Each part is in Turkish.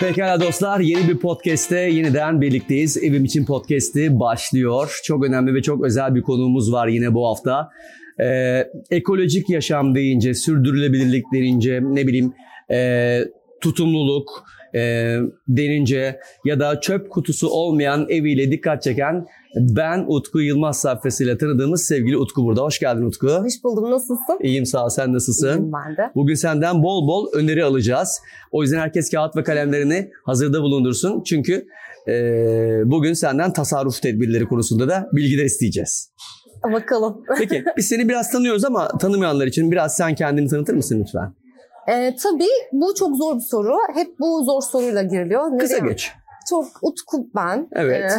Pekala dostlar yeni bir podcast'te yeniden birlikteyiz. Evim için podcast'i başlıyor. Çok önemli ve çok özel bir konuğumuz var yine bu hafta. Ee, ekolojik yaşam deyince, sürdürülebilirlik deyince ne bileyim e, tutumluluk e, denince ya da çöp kutusu olmayan eviyle dikkat çeken ben Utku Yılmaz sayfasıyla tanıdığımız sevgili Utku burada. Hoş geldin Utku. Hoş buldum. Nasılsın? İyiyim sağ ol. Sen nasılsın? İyiyim ben de. Bugün senden bol bol öneri alacağız. O yüzden herkes kağıt ve kalemlerini hazırda bulundursun. Çünkü e, bugün senden tasarruf tedbirleri konusunda da bilgiler isteyeceğiz. Bakalım. Peki biz seni biraz tanıyoruz ama tanımayanlar için biraz sen kendini tanıtır mısın lütfen? Ee, tabii bu çok zor bir soru. Hep bu zor soruyla giriliyor. Kısa Nereye- geç. Çok utku ben. Evet. Ee,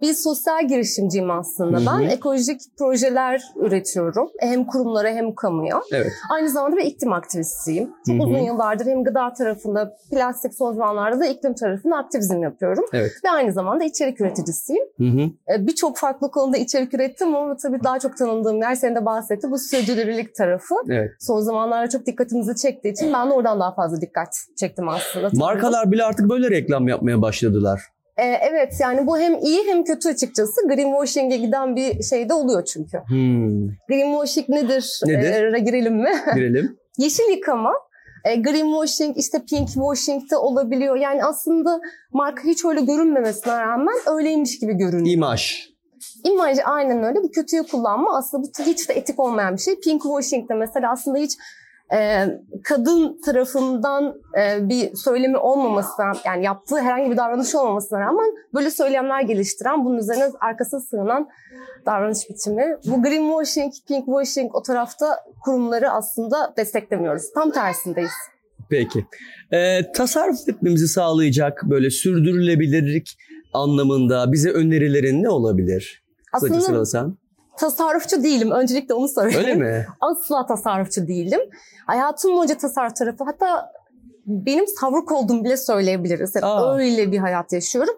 bir sosyal girişimciyim aslında Hı hı. ben. Ekolojik projeler üretiyorum. Hem kurumlara hem kamuya. Evet. Aynı zamanda bir iklim aktivistiyim. Çok Hı hı. uzun yıllardır hem gıda tarafında, plastik son zamanlarda da iklim tarafında aktivizm yapıyorum. Evet. Ve aynı zamanda içerik üreticisiyim. Ee, Birçok farklı konuda içerik ürettim ama tabii daha çok tanındığım yer senin de bahsetti bu sürdürülebilirlik tarafı. Evet. Son zamanlarda çok dikkatimizi çektiği için ben de oradan daha fazla dikkat çektim aslında. Markalar bile artık böyle reklam yapmaya başladılar. Ee, evet yani bu hem iyi hem kötü açıkçası. Greenwashing'e giden bir şey de oluyor çünkü. Hmm. Greenwashing nedir? Nedir? Ee, girelim mi? Girelim. Yeşil yıkama. E, greenwashing işte pinkwashing de olabiliyor. Yani aslında marka hiç öyle görünmemesine rağmen öyleymiş gibi görünüyor. İmaj. İmaj aynen öyle. Bu kötüye kullanma aslında bu hiç de etik olmayan bir şey. Pinkwashing de mesela aslında hiç e, kadın tarafından e, bir söylemi olmamasına yani yaptığı herhangi bir davranış olmamasına rağmen böyle söylemler geliştiren bunun üzerine arkasına sığınan davranış biçimi. Bu greenwashing, pinkwashing o tarafta kurumları aslında desteklemiyoruz. Tam tersindeyiz. Peki. Ee, tasarruf etmemizi sağlayacak böyle sürdürülebilirlik anlamında bize önerilerin ne olabilir? Kısaca Aslında sıralasan. Tasarrufçu değilim. Öncelikle onu söyleyeyim. Öyle mi? Asla tasarrufçu değilim. Hayatım boyunca tasarruf tarafı hatta benim savruk olduğumu bile söyleyebiliriz. Yani Aa. öyle bir hayat yaşıyorum.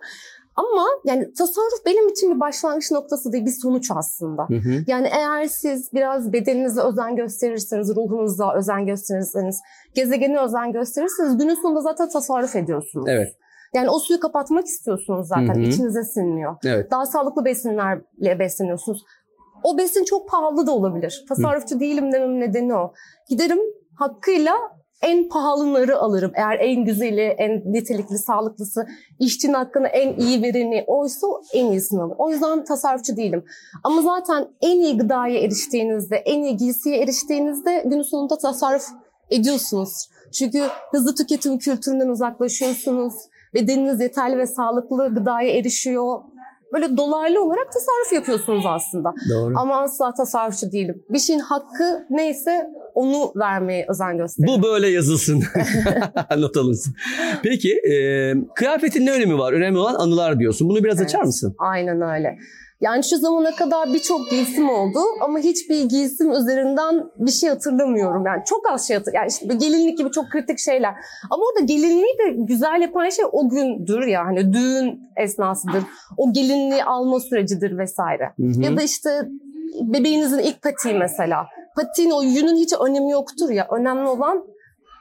Ama yani tasarruf benim için bir başlangıç noktası değil, bir sonuç aslında. Hı hı. Yani eğer siz biraz bedeninize özen gösterirseniz, ruhunuza özen gösterirseniz, gezegene özen gösterirseniz günün sonunda zaten tasarruf ediyorsunuz. Evet. Yani o suyu kapatmak istiyorsunuz zaten, Hı hı. içinize sinmiyor. Evet. Daha sağlıklı besinlerle besleniyorsunuz. O besin çok pahalı da olabilir. Tasarrufçu değilim dememin nedeni o. Giderim hakkıyla en pahalıları alırım. Eğer en güzeli, en nitelikli, sağlıklısı, işçinin hakkını en iyi vereni oysa en iyisini alır. O yüzden tasarrufçu değilim. Ama zaten en iyi gıdaya eriştiğinizde, en iyi giysiye eriştiğinizde günün sonunda tasarruf ediyorsunuz. Çünkü hızlı tüketim kültüründen uzaklaşıyorsunuz. Bedeniniz yeterli ve sağlıklı gıdaya erişiyor. Böyle dolaylı olarak tasarruf yapıyorsunuz aslında. Doğru. Ama asla tasarrufçu değilim. Bir şeyin hakkı neyse onu vermeye özen gösteriyorum. Bu böyle yazılsın. Not alınsın. Peki e, kıyafetin ne önemi var? Önemli olan anılar diyorsun. Bunu biraz Evet. açar mısın? Aynen öyle. Yani şu zamana kadar birçok giysim oldu ama hiçbir giysim üzerinden bir şey hatırlamıyorum. Yani çok az şey hatırlıyorum. Yani işte gelinlik gibi çok kritik şeyler. Ama orada gelinliği de güzel yapan şey o gündür ya. Hani düğün esnasıdır. O gelinliği alma sürecidir vesaire. Hı hı. Ya da işte bebeğinizin ilk patiği mesela. Patiğin o yünün hiç önemi yoktur ya. Önemli olan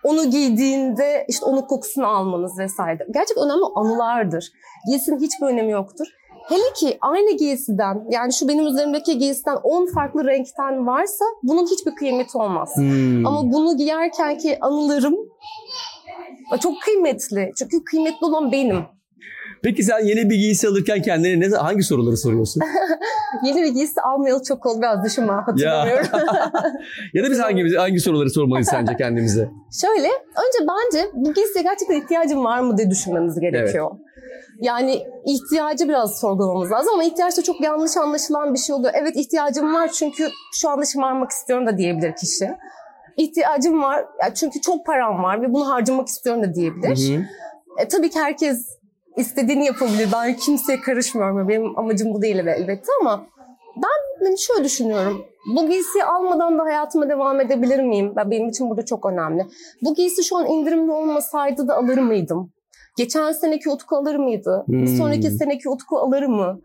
onu giydiğinde işte onun kokusunu almanız vesaire. Gerçekten önemli anılardır. Giysinin hiçbir önemi yoktur. Hele ki aynı giysiden yani şu benim üzerimdeki giysiden 10 farklı renkten varsa bunun hiçbir kıymeti olmaz. Hmm. Ama bunu giyerken ki anılarım çok kıymetli. Çünkü kıymetli olan benim. Peki sen yeni bir giysi alırken kendine ne, hangi soruları soruyorsun? Yeni bir giysi almayalı çok oldu biraz düşünme hatırlamıyorum. ya da biz hangi hangi soruları sormalıyız sence kendimize? Şöyle, önce bence bu giysiye gerçekten ihtiyacım var mı diye düşünmemiz gerekiyor. Yani ihtiyacı biraz sorgulamamız lazım ama ihtiyaç da çok yanlış anlaşılan bir şey oluyor. Evet ihtiyacım var çünkü şu anda şımarmak istiyorum da diyebilir kişi. İhtiyacım var çünkü çok param var ve bunu harcamak istiyorum da diyebilir. Hı hı. E, tabii ki herkes istediğini yapabilir. Ben kimseye karışmıyorum. Benim amacım bu değil elbette ama ben hani şöyle düşünüyorum. Bu giysiyi almadan da hayatıma devam edebilir miyim? Ben, benim için burada çok önemli. Bu giysi şu an indirimli olmasaydı da alır mıydım? Geçen seneki Utku alır mıydı? Bir Hmm. sonraki seneki Utku alır mı?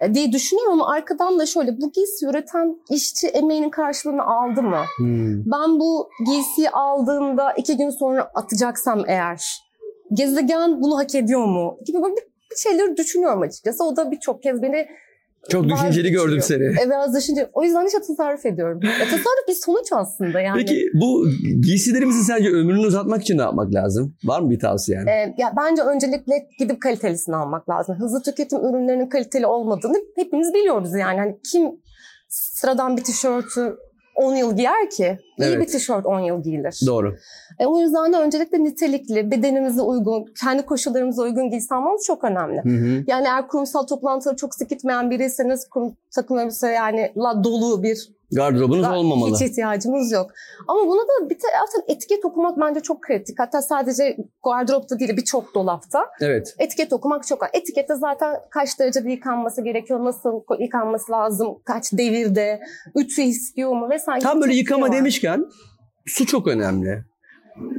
E, diye düşünüyorum ama arkadan da şöyle bu giysi üreten işçi emeğinin karşılığını aldı mı? Hmm. Ben bu giysiyi aldığımda iki gün sonra atacaksam eğer gezegen bunu hak ediyor mu gibi böyle bir, bir şeyleri düşünüyorum açıkçası. O da birçok kez beni çok düşünceli gördüm seni. Evet biraz düşünce. O yüzden işte tasarruf ediyorum. Ya, tasarruf bir sonuç aslında yani. Peki bu giysilerimizi sence ömrünü uzatmak için ne yapmak lazım? Var mı bir tavsiyen? Ee, ya bence öncelikle gidip kalitelisini almak lazım. Hızlı tüketim ürünlerinin kaliteli olmadığını hepimiz biliyoruz yani. Hani kim sıradan bir tişörtü 10 yıl giyer ki? İyi Evet. bir tişört 10 yıl giyilir. Doğru. E, o yüzden de öncelikle nitelikli, bedenimize uygun, kendi koşullarımıza uygun giysi almamız çok önemli. Hı hı. Yani eğer kurumsal toplantıları çok sık gitmeyen biriyseniz kurum takım elbise yani la dolu bir Gardırobunuz olmamalı. hiç ihtiyacımız yok. Ama buna da bir taraftan etiket okumak bence çok kritik. Hatta sadece gardıropta değil birçok dolapta. Evet. Etiket okumak çok. Etikette zaten kaç derecede yıkanması gerekiyor, nasıl yıkanması lazım, kaç devirde, ütü istiyor mu vesaire. Tam böyle yıkama var. demişken su çok önemli.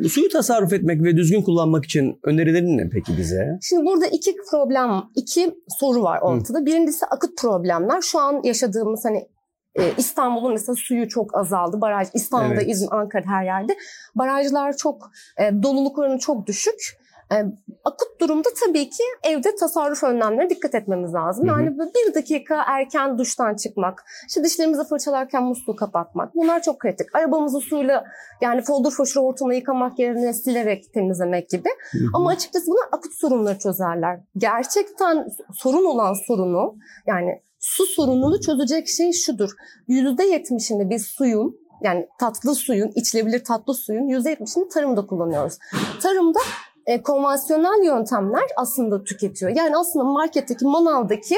Suyu tasarruf etmek ve düzgün kullanmak için önerilerin ne peki bize? Şimdi burada iki problem, iki soru var ortada. Birincisi akut problemler. Şu an yaşadığımız hani e, İstanbul'un mesela suyu çok azaldı. Baraj İstanbul'da, Evet. İzmir, Ankara'da her yerde. Barajlar çok e, doluluk oranı çok düşük. E, akut durumda tabii ki evde tasarruf önlemlerine dikkat etmemiz lazım. Hı hı. Yani bir dakika erken duştan çıkmak, işte dişlerimizi fırçalarken musluğu kapatmak. Bunlar çok kritik. Arabamızı suyla yani foldur foşur hortumla yıkamak yerine silerek temizlemek gibi. Hı hı. Ama açıkçası bunlar akut sorunları çözerler. Gerçekten sorun olan sorunu yani su sorununu çözecek şey şudur. %70'inde biz suyun yani tatlı suyun, içilebilir tatlı suyun %70'ini tarımda kullanıyoruz. Tarımda e, konvansiyonel yöntemler aslında tüketiyor. Yani aslında marketteki, manavdaki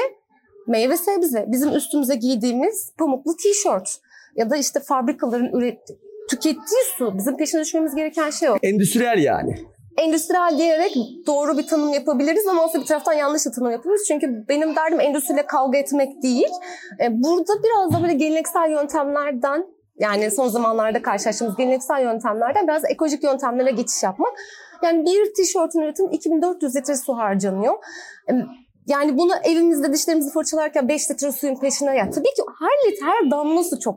meyve sebze, bizim üstümüze giydiğimiz pamuklu tişört ya da işte fabrikaların ürettiği, tükettiği su. Bizim peşine düşmemiz gereken şey o Endüstriyel yani. Endüstriyel diyerek doğru bir tanım yapabiliriz ama aslında bir taraftan yanlış da tanım yapabiliriz. Çünkü benim derdim endüstriyle kavga etmek değil. E, Burada biraz da böyle geleneksel yöntemlerden yani son zamanlarda karşılaştığımız geleneksel yöntemlerden biraz ekolojik yöntemlere geçiş yapmak. Yani bir tişörtün üretim 2400 litre su harcanıyor. E, Yani bunu evimizde dişlerimizi fırçalarken 5 litre suyun peşine ya. Tabii ki her litre, her damla su çok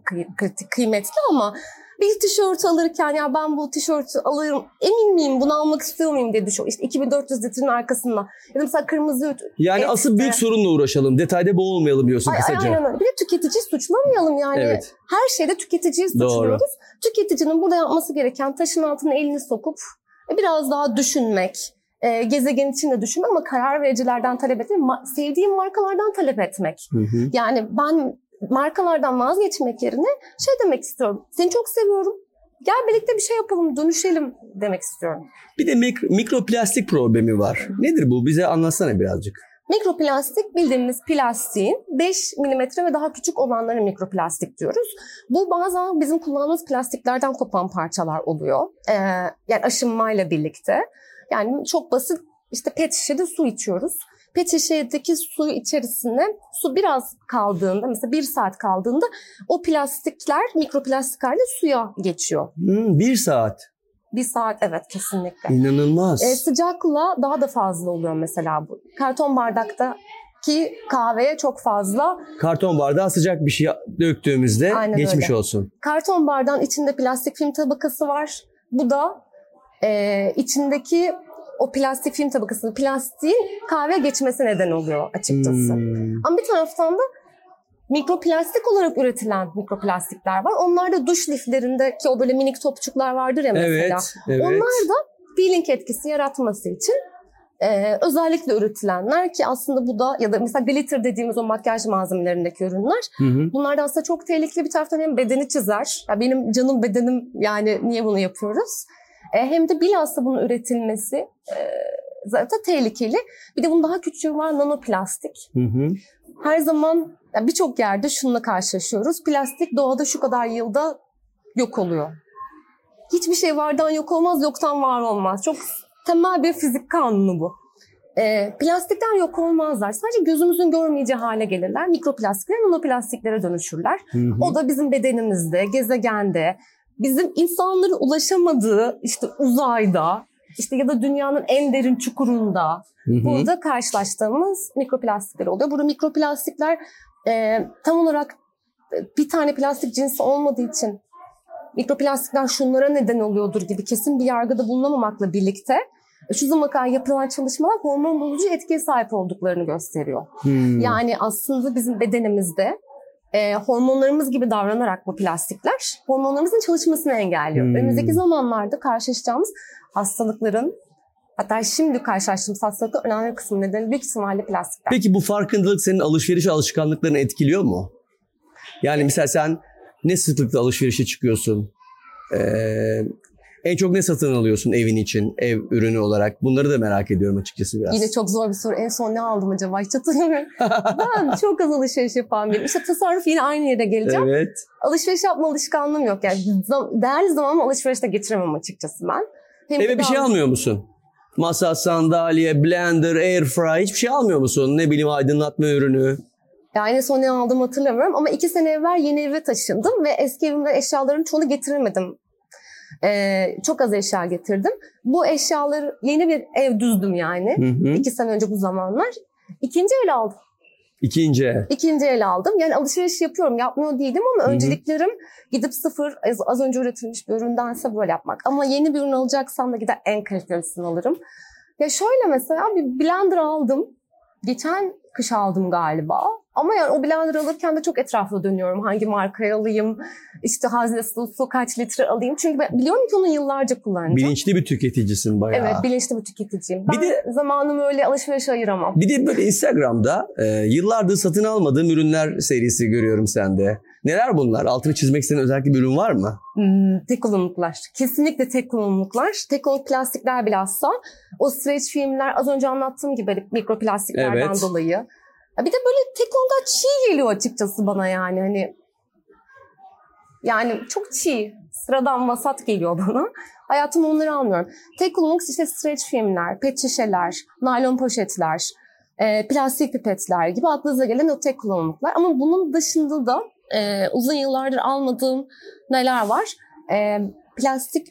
kıymetli ama bir tişört alırken ya ben bu tişörtü alırım emin miyim bunu almak istiyor muyum diye düşün. İşte 2400 litrenin arkasında. Ya da mesela kırmızı. Yani et- asıl büyük sorunla uğraşalım. Detayda boğulmayalım diyorsun Ay, ay, kısaca. aynen öyle. Bir de tüketiciyi suçlamayalım yani. Evet. Her şeyde tüketiciyi Doğru. suçluyoruz. Tüketicinin burada yapması gereken taşın altına elini sokup e, biraz daha düşünmek. E, gezegen için de düşünmek ama karar vericilerden talep etmek. ma- sevdiğim markalardan talep etmek. Hı hı. Yani ben markalardan vazgeçmek yerine şey demek istiyorum. Seni çok seviyorum. Gel birlikte bir şey yapalım, dönüşelim demek istiyorum. Bir de mik- mikroplastik problemi var. Nedir bu? Bize anlatsana birazcık. Mikroplastik bildiğimiz plastiğin 5 milimetre ve daha küçük olanlara mikroplastik diyoruz. Bu bazen bizim kullandığımız plastiklerden kopan parçalar oluyor. Ee, yani aşınmayla birlikte. Yani çok basit işte pet şişede su içiyoruz. Pet şişedeki su içerisine su biraz kaldığında mesela bir saat kaldığında o plastikler mikroplastik halde suya geçiyor. Hmm, bir saat. Bir saat evet kesinlikle. İnanılmaz. E, sıcakla daha da fazla oluyor mesela bu. Karton bardaktaki kahveye çok fazla. Karton bardağa sıcak bir şey döktüğümüzde Aynen geçmiş öyle. olsun. Karton bardağın içinde plastik film tabakası var. Bu da e, içindeki o plastik film tabakasının plastiğin kahveye geçmesi neden oluyor açıkçası. Hmm. Ama bir taraftan da mikroplastik olarak üretilen mikroplastikler var. Onlar da duş liflerindeki o böyle minik topçuklar vardır ya mesela. Evet, evet. Onlar da peeling etkisi yaratması için e, özellikle üretilenler ki aslında bu da ya da mesela glitter dediğimiz o makyaj malzemelerindeki ürünler Hı hı. bunlar da aslında çok tehlikeli bir taraftan hem bedeni çizer. Ya benim canım bedenim yani niye bunu yapıyoruz? E, hem de bilhassa bunun üretilmesi e, zaten tehlikeli. Bir de bunun daha küçüğü var nanoplastik. Hı hı. Her zaman ya birçok yerde şununla karşılaşıyoruz. Plastik doğada şu kadar yılda yok oluyor. Hiçbir şey vardan yok olmaz, yoktan var olmaz. Çok temel bir fizik kanunu bu. Ee, plastikler yok olmazlar. Sadece gözümüzün görmeyeceği hale gelirler. Mikroplastikler nanoplastiklere dönüşürler. Hı hı. O da bizim bedenimizde, gezegende, bizim insanların ulaşamadığı işte uzayda, işte ya da dünyanın en derin çukurunda, Hı hı. burada karşılaştığımız mikroplastikler oluyor. Burada mikroplastikler e, tam olarak e, bir tane plastik cinsi olmadığı için mikroplastikler şunlara neden oluyordur gibi kesin bir yargıda bulunamamakla birlikte şu zamana kadar yapılan çalışmalar hormon bozucu etkiye sahip olduklarını gösteriyor. Hmm. Yani aslında bizim bedenimizde e, hormonlarımız gibi davranarak bu plastikler hormonlarımızın çalışmasını engelliyor. Hmm. Önümüzdeki zamanlarda karşılaşacağımız hastalıkların hatta şimdi karşılaştığımız hastalıkların önemli kısmı nedeni büyük ihtimalle plastikler. Peki bu farkındalık senin alışveriş alışkanlıklarını etkiliyor mu? Yani mesela sen ne sıklıkla alışverişe çıkıyorsun? Ee, en çok ne satın alıyorsun evin için, ev ürünü olarak? Bunları da merak ediyorum açıkçası biraz. Yine çok zor bir soru. En son ne aldım acaba? Hiç hatırlamıyorum. ben çok az alışveriş yapan biriyim. İşte tasarruf yine aynı yere geleceğim. Evet. Alışveriş yapma alışkanlığım yok. Yani değerli zamanımı alışverişte geçiremem açıkçası ben. Hem Eve bir şey almıyor musun? Masa, sandalye, blender, air fry hiçbir şey almıyor musun? Ne bileyim aydınlatma ürünü. Yani en son ne aldığımı hatırlamıyorum ama iki sene evvel yeni eve taşındım ve eski evimde eşyaların çoğunu getiremedim. Ee, çok az eşya getirdim. Bu eşyaları yeni bir ev düzdüm yani. Hı hı. İki sene önce bu zamanlar. İkinci el aldım. İkinci. el. İkinci el aldım. Yani alışveriş yapıyorum. Yapmıyor değilim ama Hı hı. önceliklerim gidip sıfır az, az önce üretilmiş bir üründense böyle yapmak. Ama yeni bir ürün alacaksam da gider en kalitelisini alırım. Ya şöyle mesela bir blender aldım. Geçen kış aldım galiba. Ama yani o blender alırken de çok etraflı dönüyorum. Hangi markayı alayım, işte haznesi su kaç litre alayım. Çünkü ben biliyorum ki onu yıllarca kullanacağım. Bilinçli bir tüketicisin bayağı. Evet bilinçli bir tüketiciyim. Bir Ben de- zamanımı öyle alışverişe ayıramam. Bir de böyle Instagram'da e, yıllardır satın almadığım ürünler serisi görüyorum sende. Neler bunlar? Altını çizmek istediğin özellikle bir ürün var mı? Hmm, tek kullanımlıklar. Kesinlikle tek kullanımlıklar. Tek kullanımlık plastikler bilhassa. O stretch filmler az önce anlattığım gibi hani mikroplastiklerden Evet. dolayı. Bir de böyle tek kullanımda çiğ geliyor açıkçası bana yani hani. Yani çok çiğ. Sıradan vasat geliyor bana. Hayatım onları almıyorum. Tek kullanımlık işte stretch filmler, pet şişeler, naylon poşetler, e, plastik pipetler gibi aklınıza gelen o tek kullanımlıklar. Ama bunun dışında da e, uzun yıllardır almadığım neler var? E, plastik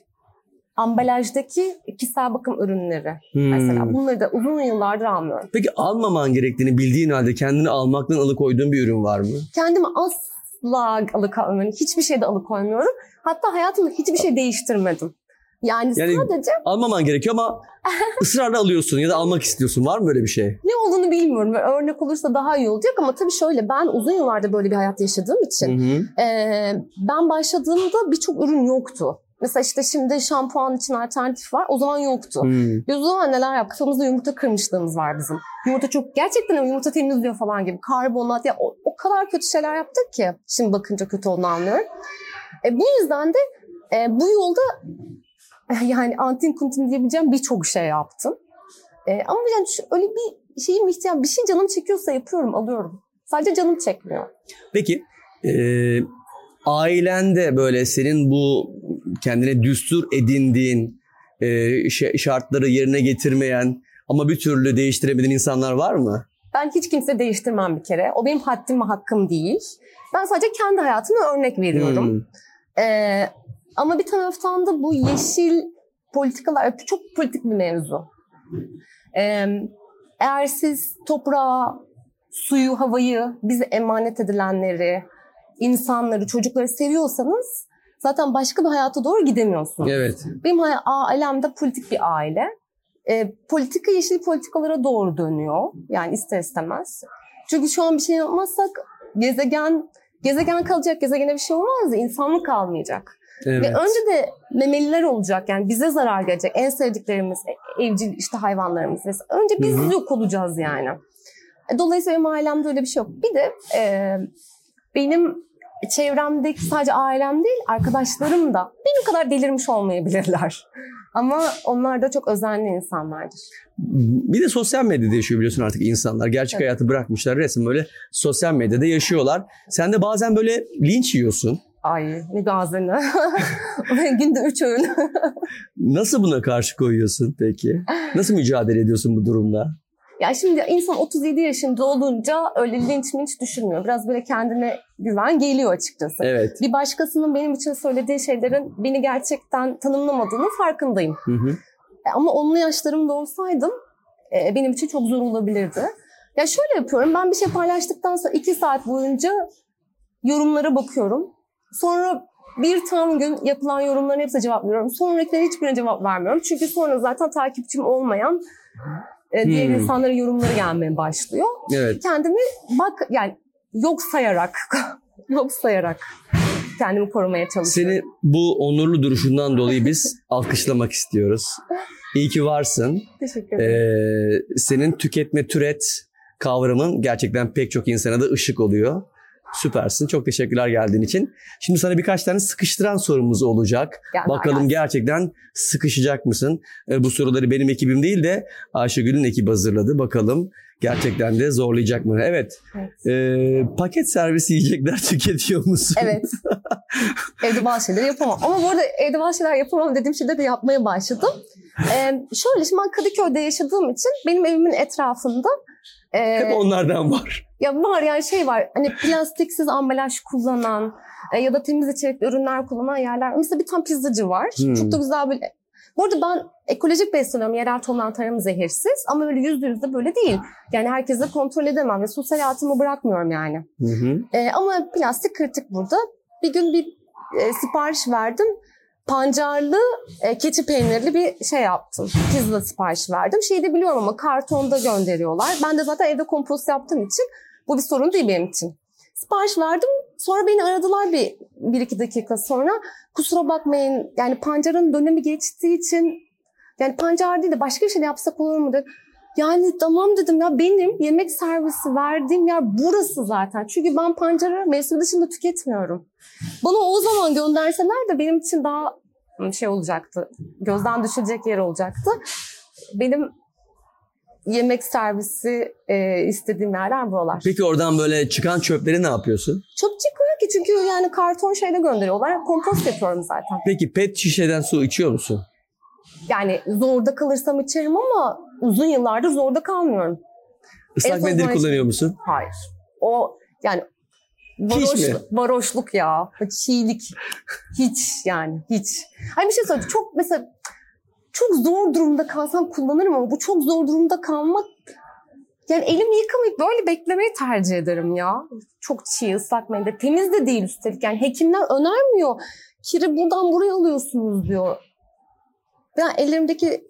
ambalajdaki kişisel bakım ürünleri Hmm. mesela. Bunları da uzun yıllardır almıyorum. Peki almaman gerektiğini bildiğin halde kendini almaktan alıkoyduğun bir ürün var mı? Kendimi asla alıkoymuyorum. Hiçbir şeyde alıkoymuyorum. Hatta hayatımda hiçbir şey değiştirmedim. Yani, Yani- sadece Almaman gerekiyor ama ısrarla alıyorsun ya da almak istiyorsun. Var mı böyle bir şey? ne olduğunu bilmiyorum. Örnek olursa daha iyi olacak ama tabii şöyle ben uzun yıllarda böyle bir hayat yaşadığım için Hı hı. Ee, ben başladığımda birçok ürün yoktu. Mesela işte şimdi şampuan için alternatif var. O zaman yoktu. Hmm. Biz o zaman neler yaptık? Kafamızda yumurta kırmışlığımız var bizim. Yumurta çok gerçekten yumurta temizliyor falan gibi. Karbonat ya o, o kadar kötü şeyler yaptık ki. Şimdi bakınca kötü olduğunu anlıyorum. E, bu yüzden de e, bu yolda yani antin kuntin diyebileceğim birçok şey yaptım. E, ama yani şu, öyle bir şeyim ihtiyacım, bir şey canım çekiyorsa yapıyorum, alıyorum. Sadece canım çekmiyor. Peki e, ailende böyle senin bu kendine düstur edindiğin e, şartları yerine getirmeyen ama bir türlü değiştiremediğin insanlar var mı? Ben hiç kimse değiştirmem bir kere. O benim haddim ve hakkım değil. Ben sadece kendi hayatımı örnek veriyorum. Hmm. Ee, ama bir taraftan da bu yeşil politikalar çok politik bir mevzu. Ee, eğer siz toprağı, suyu, havayı, bize emanet edilenleri, insanları, çocukları seviyorsanız zaten başka bir hayata doğru gidemiyorsunuz. Evet. Benim hay- ailemde politik bir aile. Ee, politika yeşil politikalara doğru dönüyor. Yani ister istemez. Çünkü şu an bir şey yapmazsak gezegen gezegen kalacak, gezegene bir şey olmaz da insanlık kalmayacak. evet. Ve önce de memeliler olacak yani bize zarar gelecek. En sevdiklerimiz, e- evcil işte hayvanlarımız. Mesela. Önce biz Hı hı. yok olacağız yani. E, Dolayısıyla benim ailemde öyle bir şey yok. Bir de e, benim çevremdeki sadece ailem değil arkadaşlarım da benim kadar delirmiş olmayabilirler. Ama onlar da çok özenli insanlardır. Bir de sosyal medyada yaşıyor biliyorsun artık insanlar. Gerçek Evet. hayatı bırakmışlar resim böyle sosyal medyada yaşıyorlar. Sen de bazen böyle linç yiyorsun. Ay ne gazını. Günde üç öğün. Nasıl buna karşı koyuyorsun peki? Nasıl mücadele ediyorsun bu durumda? Ya şimdi insan 37 yaşında olunca öyle linç minç düşünmüyor. Biraz böyle kendine güven geliyor açıkçası. Evet. Bir başkasının benim için söylediği şeylerin beni gerçekten tanımlamadığını farkındayım. Hı hı. E, Ama onlu yaşlarımda olsaydım e, benim için çok zor olabilirdi. Ya şöyle yapıyorum. Ben bir şey paylaştıktan sonra iki saat boyunca yorumlara bakıyorum. Sonra bir tam gün yapılan yorumların hepsine cevap veriyorum. Sonrakilere hiçbirine cevap vermiyorum. Çünkü sonra zaten takipçim olmayan e, diğer Hmm. insanların yorumları gelmeye başlıyor. Evet. Kendimi bak yani yok sayarak yok sayarak kendimi korumaya çalışıyorum. Seni bu onurlu duruşundan dolayı biz alkışlamak istiyoruz. İyi ki varsın. Teşekkür ederim. Ee, senin tüketme türet kavramın gerçekten pek çok insana da ışık oluyor. Süpersin. Çok teşekkürler geldiğin için. Şimdi sana birkaç tane sıkıştıran sorumuz olacak. Gel, Bakalım gerçekten sıkışacak mısın? Ee, bu soruları benim ekibim değil de Ayşegül'ün ekibi hazırladı. Bakalım gerçekten de zorlayacak mı? Evet. Evet. Ee, paket servisi yiyecekler tüketiyor musun? Evet. evde bazı şeyleri yapamam. Ama bu arada evde bazı şeyler yapamam dediğim şeyleri de yapmaya başladım. Ee, şöyle şimdi ben Kadıköy'de yaşadığım için benim evimin etrafında e, Hep onlardan var. ya var yani şey var hani plastiksiz ambalaj kullanan e, ya da temiz içerikli ürünler kullanan yerler. Mesela bir tane pizzacı var. Hmm. Çok da güzel bir... Bu arada ben ekolojik besleniyorum. Yerel tohuman tarım zehirsiz. Ama öyle yüzde yüzde böyle değil. Yani herkese kontrol edemem ve sosyal hayatımı bırakmıyorum yani. Hı hı. Ee, ama plastik kritik burada. Bir gün bir e, sipariş verdim. Pancarlı e, keçi peynirli bir şey yaptım. Pizza sipariş verdim. Şeyi de biliyorum ama kartonda gönderiyorlar. Ben de zaten evde kompost yaptığım için bu bir sorun değil benim için. Sipariş verdim. Sonra beni aradılar bir, bir iki dakika sonra. Kusura bakmayın yani pancarın dönemi geçtiği için yani pancar değil de başka bir şey yapsak olur mu dedi. Yani tamam dedim ya benim yemek servisi verdiğim yer burası zaten. Çünkü ben pancarı mevsim dışında tüketmiyorum. Bana o zaman gönderseler de benim için daha şey olacaktı. Gözden düşecek yer olacaktı. Benim yemek servisi e, istediğim yerler buralar. Peki oradan böyle çıkan çöpleri ne yapıyorsun? Çok çıkmıyor ki çünkü yani karton şeyle gönderiyorlar. Kompost yapıyorum zaten. Peki pet şişeden su içiyor musun? Yani zorda kalırsam içerim ama uzun yıllardır zorda kalmıyorum. Islak mendil kullanıyor musun? Hayır. O yani Hiç varoş, mi? varoşluk ya. Çiğlik. Hiç yani hiç. Hani bir şey söyleyeyim. Çok mesela çok zor durumda kalsam kullanırım ama bu çok zor durumda kalmak yani elimi yıkamayıp böyle beklemeyi tercih ederim ya. Çok çiğ ıslak mendil. Temiz de değil üstelik. Yani hekimler önermiyor. Kiri buradan buraya alıyorsunuz diyor. Ben ellerimdeki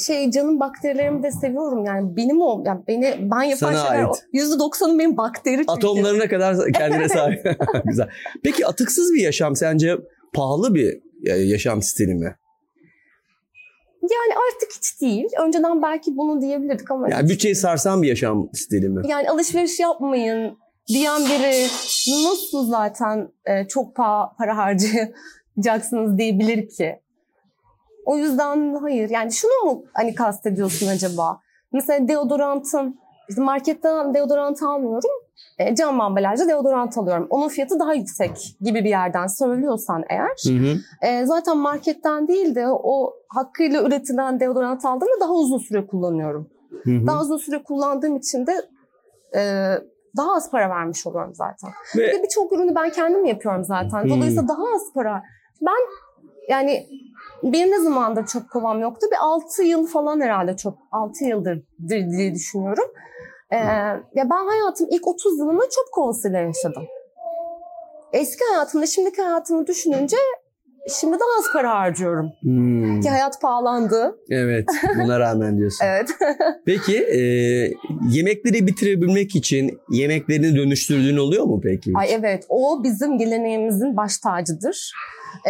şey canım bakterilerimi de seviyorum yani benim o yani beni ben yapan Sana şeyler yüzde doksanı benim bakteri çünkü. Atomlarına kadar kendine sahip. Güzel. Peki atıksız bir yaşam sence pahalı bir e, yaşam stili mi? Yani artık hiç değil. Önceden belki bunu diyebilirdik ama Yani bütçeyi sarsan bir yaşam stili mi? yani alışveriş yapmayın diyen biri nasıl zaten e, çok pa- para harcayacaksınız diyebilir ki? O yüzden hayır. Yani şunu mu hani kastediyorsun acaba? Mesela deodorantın, işte marketten deodorant almıyorum. E, cam ambalajlı deodorant alıyorum. Onun fiyatı daha yüksek gibi bir yerden söylüyorsan eğer. Hı hı. e, zaten marketten değil de o hakkıyla üretilen deodorant aldığımda daha uzun süre kullanıyorum. Hı hı. Daha uzun süre kullandığım için de e, daha az para vermiş oluyorum zaten. Bir Ve de birçok ürünü ben kendim yapıyorum zaten. Dolayısıyla daha az para. Ben yani benim ne zamandır çöp kovam yoktu? Bir 6 yıl falan herhalde çöp. 6 yıldır diye düşünüyorum. Ee, ya ben hayatım ilk 30 yılını çöp kovasıyla yaşadım. Eski hayatımda şimdiki hayatımı düşününce şimdi daha az para harcıyorum. Hmm, Ki hayat pahalandı. evet buna rağmen diyorsun. Evet. Peki e, yemekleri bitirebilmek için yemeklerini dönüştürdüğün oluyor mu peki? Ay evet o bizim geleneğimizin baş tacıdır.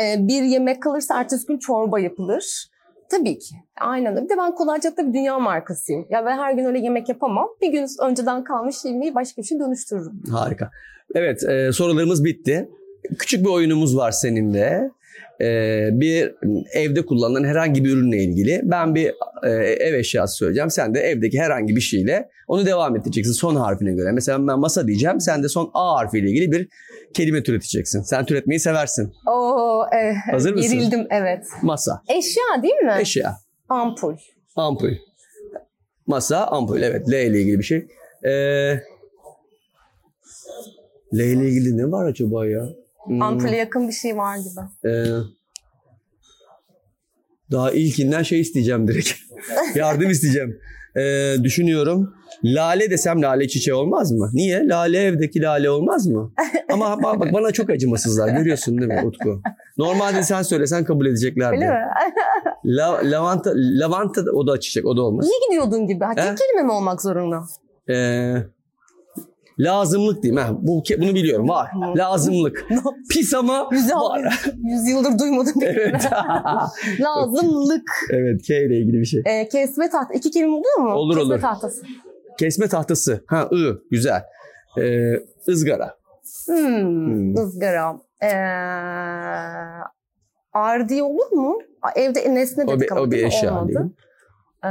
Ee, bir yemek kalırsa ertesi gün çorba yapılır. Tabii ki. Aynen öyle. Bir de ben kolaycılıkta bir dünya markasıyım. Ya ben her gün öyle yemek yapamam. Bir gün önceden kalmış yemeği başka bir şey dönüştürürüm. Harika. Evet e, sorularımız bitti. Küçük bir oyunumuz var seninle. E, bir evde kullanılan herhangi bir ürünle ilgili. Ben bir e, ev eşyası söyleyeceğim. Sen de evdeki herhangi bir şeyle onu devam ettireceksin son harfine göre. Mesela ben masa diyeceğim. Sen de son A harfiyle ilgili bir kelime türeteceksin. Sen türetmeyi seversin. Oo, e, Hazır mısın? Gerildim evet. Masa, Eşya değil mi? eşya, Ampul. ampul. Masa, ampul. Evet L ile ilgili bir şey. E, L ile ilgili ne var acaba ya? Hmm, Ampule yakın bir şey var gibi. e, Daha ilkinden şey isteyeceğim direkt. Yardım isteyeceğim. Ee, düşünüyorum. Lale desem lale çiçeği olmaz mı? Niye? Lale evdeki lale olmaz mı? Ama bak, bak bana çok acımasızlar. Görüyorsun değil mi Utku? Normalde sen söylesen kabul edeceklerdi. Öyle mi? La, lavanta, lavanta o da çiçek o da olmaz. İyi gidiyordun gibi. Tek kelime mi olmak zorunda? Ee, lazımlık diyeyim. Ha, bu, bunu biliyorum var. Lazımlık. Pis ama var. Yüz yıldır duymadım. evet. Lazımlık. evet K ile ilgili bir şey. Ee, kesme tahta. İki kelime oluyor mu? Olur, kesme olur. tahtası. Kesme tahtası. Ha ı güzel. Ee, ızgara. Hmm, Hmm. ızgara. Ee, ardi olur mu? Evde nesne O dedik bir, ama o bir eşya Olmadı. Ee,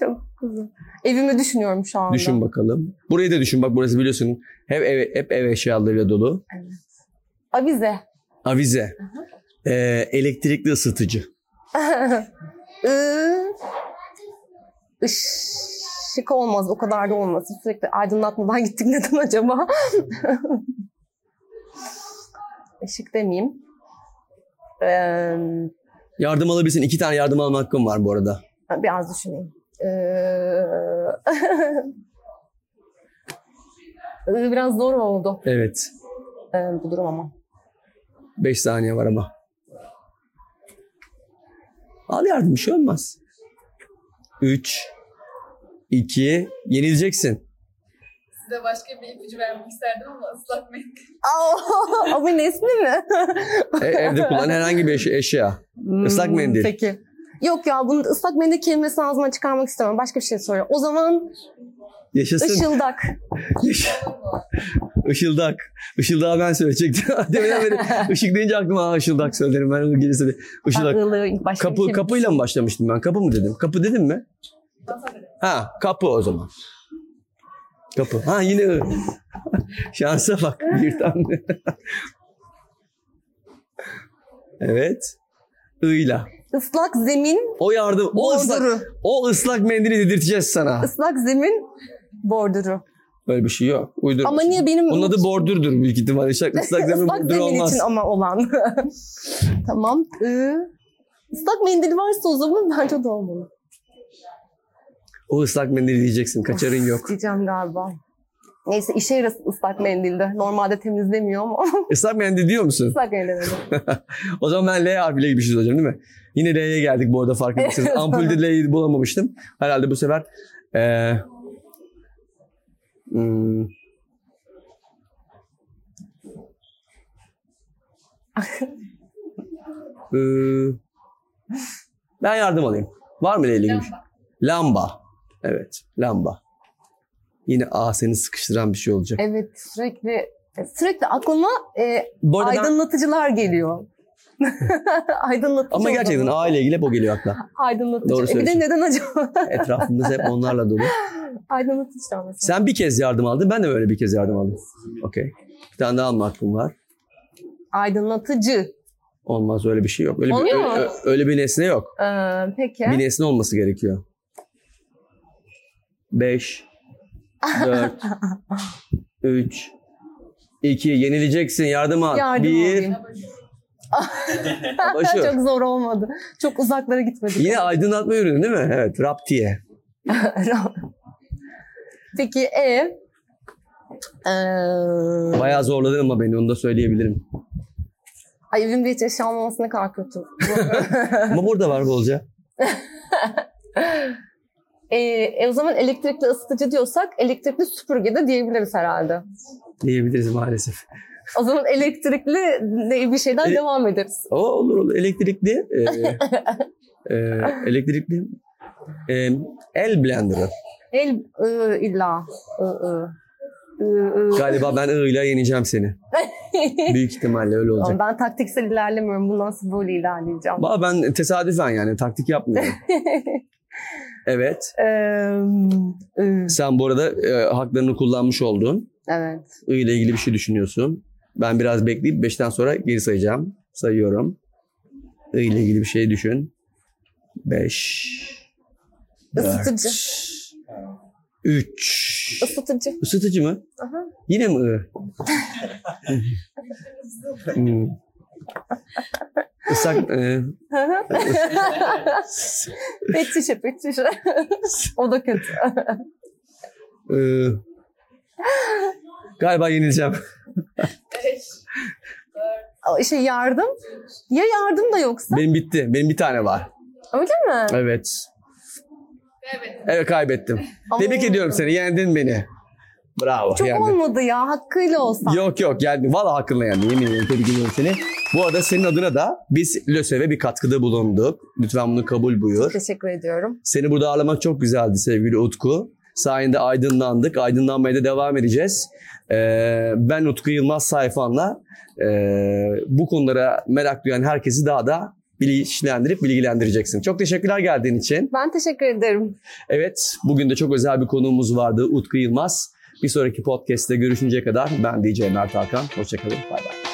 çok Evimi düşünüyorum şu anda. Düşün bakalım. Burayı da düşün. Bak burası biliyorsun hep ev, hep ev eşyalarıyla dolu. Avize. Avize. Ee, elektrikli ısıtıcı. I, ışık olmaz. O kadar da olmaz. Sürekli aydınlatmadan gittik. Neden acaba? Işık demeyeyim. Ee, Yardım alabilirsin. İki tane yardım alma hakkım var bu arada. biraz düşüneyim. Ee, biraz zor oldu Evet. ee, bu durum ama. Beş saniye var ama. Al yardım bir şey olmaz. Üç. iki, Yenileceksin. Size başka bir ipucu vermek isterdim ama ıslak mendil. Aa, ama nesne mi? E, evde kullanılan herhangi bir eşya. eşya. Islak Hmm, mendil. Peki. Yok ya bunu ıslak mendil kelimesini ağzıma çıkarmak istemem. Başka bir şey soruyor. O zaman Yaşasın. ışıldak. Yaş- Işıldak. Işıldağı ben söyleyecektim. Deminden beri ışık deyince aklıma "Aa, ışıldak söylerim. Ben onu gelirse de ışıldak. Kapı, şey- kapıyla mı başlamıştım ben? Kapı mı dedim? Kapı dedim mi? Ha kapı o zaman. Kapı. Ha yine. Şansa bak bir tane. evet. I'yla. Islak zemin, O yardım. O ıslak, borduru. o ıslak mendili dedirteceğiz sana. Islak zemin, borduru. Öyle bir şey yok. Uydurma. Ama niye benim... Onun adı bordürdür büyük ihtimalle. Islak, ıslak zemin Islak bordür zemin olmaz. için ama olan. tamam. I. Islak mendil varsa o zaman bence de olmalı. O ıslak mendili diyeceksin. Kaçarın yok. Diyeceğim galiba. Neyse işe yarasın ıslak mendilde. Normalde temizlemiyor ama Islak mendil diyor musun? ıslak mendil. o zaman ben L harfiyle bir şey söyleyeceğim değil mi? Yine L'ye geldik bu arada farkındaysanız. Evet. Ampulde L'yi bulamamıştım. Herhalde bu sefer eee hmm, Ee, ben yardım alayım. Var mı bir şey? Lamba. Lamba. Evet, lamba. Yine A seni sıkıştıran bir şey olacak. Evet sürekli sürekli aklıma e, Bu arada ben- aydınlatıcılar geliyor. Aydınlatıcı ama gerçekten olmalı. A ile ilgili hep o geliyor akla. Aydınlatıcı. Doğru E bir de neden acaba? Etrafımız hep onlarla dolu. Aydınlatıcı mesela. Sen bir kez yardım aldın. Ben de böyle bir kez yardım aldım. Okey. Bir tane daha alma hakkım var. Aydınlatıcı. Olmaz öyle bir şey yok. Öyle bir, Olmuyor öyle, mu? ö- öyle bir nesne yok. Ee, peki. Bir nesne olması gerekiyor. 5 4 3 2 yenileceksin yardım al. Yardım 1 alayım. Başıyor. Çok zor olmadı. Çok uzaklara gitmedik. Yine aydınlatma ürünü değil mi? Evet. Raptiye. Peki e? Ee, Bayağı zorladın ama beni onu da söyleyebilirim. ay evimde hiç eşya olmaması ne kadar kötü. Ama burada var bolca. e, e, o zaman elektrikli ısıtıcı diyorsak elektrikli süpürge de diyebiliriz herhalde. Diyebiliriz maalesef. O zaman elektrikli bir şeyden Ele- devam ederiz. O olur olur. Elektrikli. e, e, elektrikli. e, el blenderı. El ı, illa. I, ı. Galiba ben ile yeneceğim seni. Büyük ihtimalle öyle olacak. Ben taktiksel ilerlemiyorum. Bundan nasıl böyle ilerleyeceğim? Ama ben tesadüfen yani taktik yapmıyorum. evet. Sen bu arada e, haklarını kullanmış oldun. evet. I ile ilgili bir şey düşünüyorsun. Ben biraz bekleyip 5'ten sonra geri sayacağım. Sayıyorum. I ile ilgili bir şey düşün. 5 Isıtıcı. 3 Isıtıcı. Isıtıcı mı? Aha. Yine mi I? Hmm. Islak, e, pet şişe, pet şişe. o da kötü. e, galiba yenileceğim. Beş, dört, şey yardım. Ya yardım da yoksa? Benim bitti. Benim bir tane var. Öyle mi? Evet. kaybettim. Evet kaybettim. Ama Tebrik ediyorum seni. Yendin beni. Bravo. Çok yendin. olmadı ya. Hakkıyla olsa. Yok yok geldin. Valla hakkınla yendin. Yemin ederim tebrik ediyorum seni. Bu arada senin adına da biz LÖSEV'e bir katkıda bulunduk. Lütfen bunu kabul buyur. Teşekkür ediyorum. Seni burada ağırlamak çok güzeldi sevgili Utku. Sayende aydınlandık. Aydınlanmaya da devam edeceğiz. Ee, ben Utku Yılmaz sayfanla e, bu konulara merak duyan herkesi daha da bilinçlendirip bilgilendireceksin. Çok teşekkürler geldiğin için. Ben teşekkür ederim. Evet, bugün de çok özel bir konuğumuz vardı Utku Yılmaz. Bir sonraki podcast'te görüşünceye kadar ben DJ Mert Hakan. Hoşçakalın. Bay bay.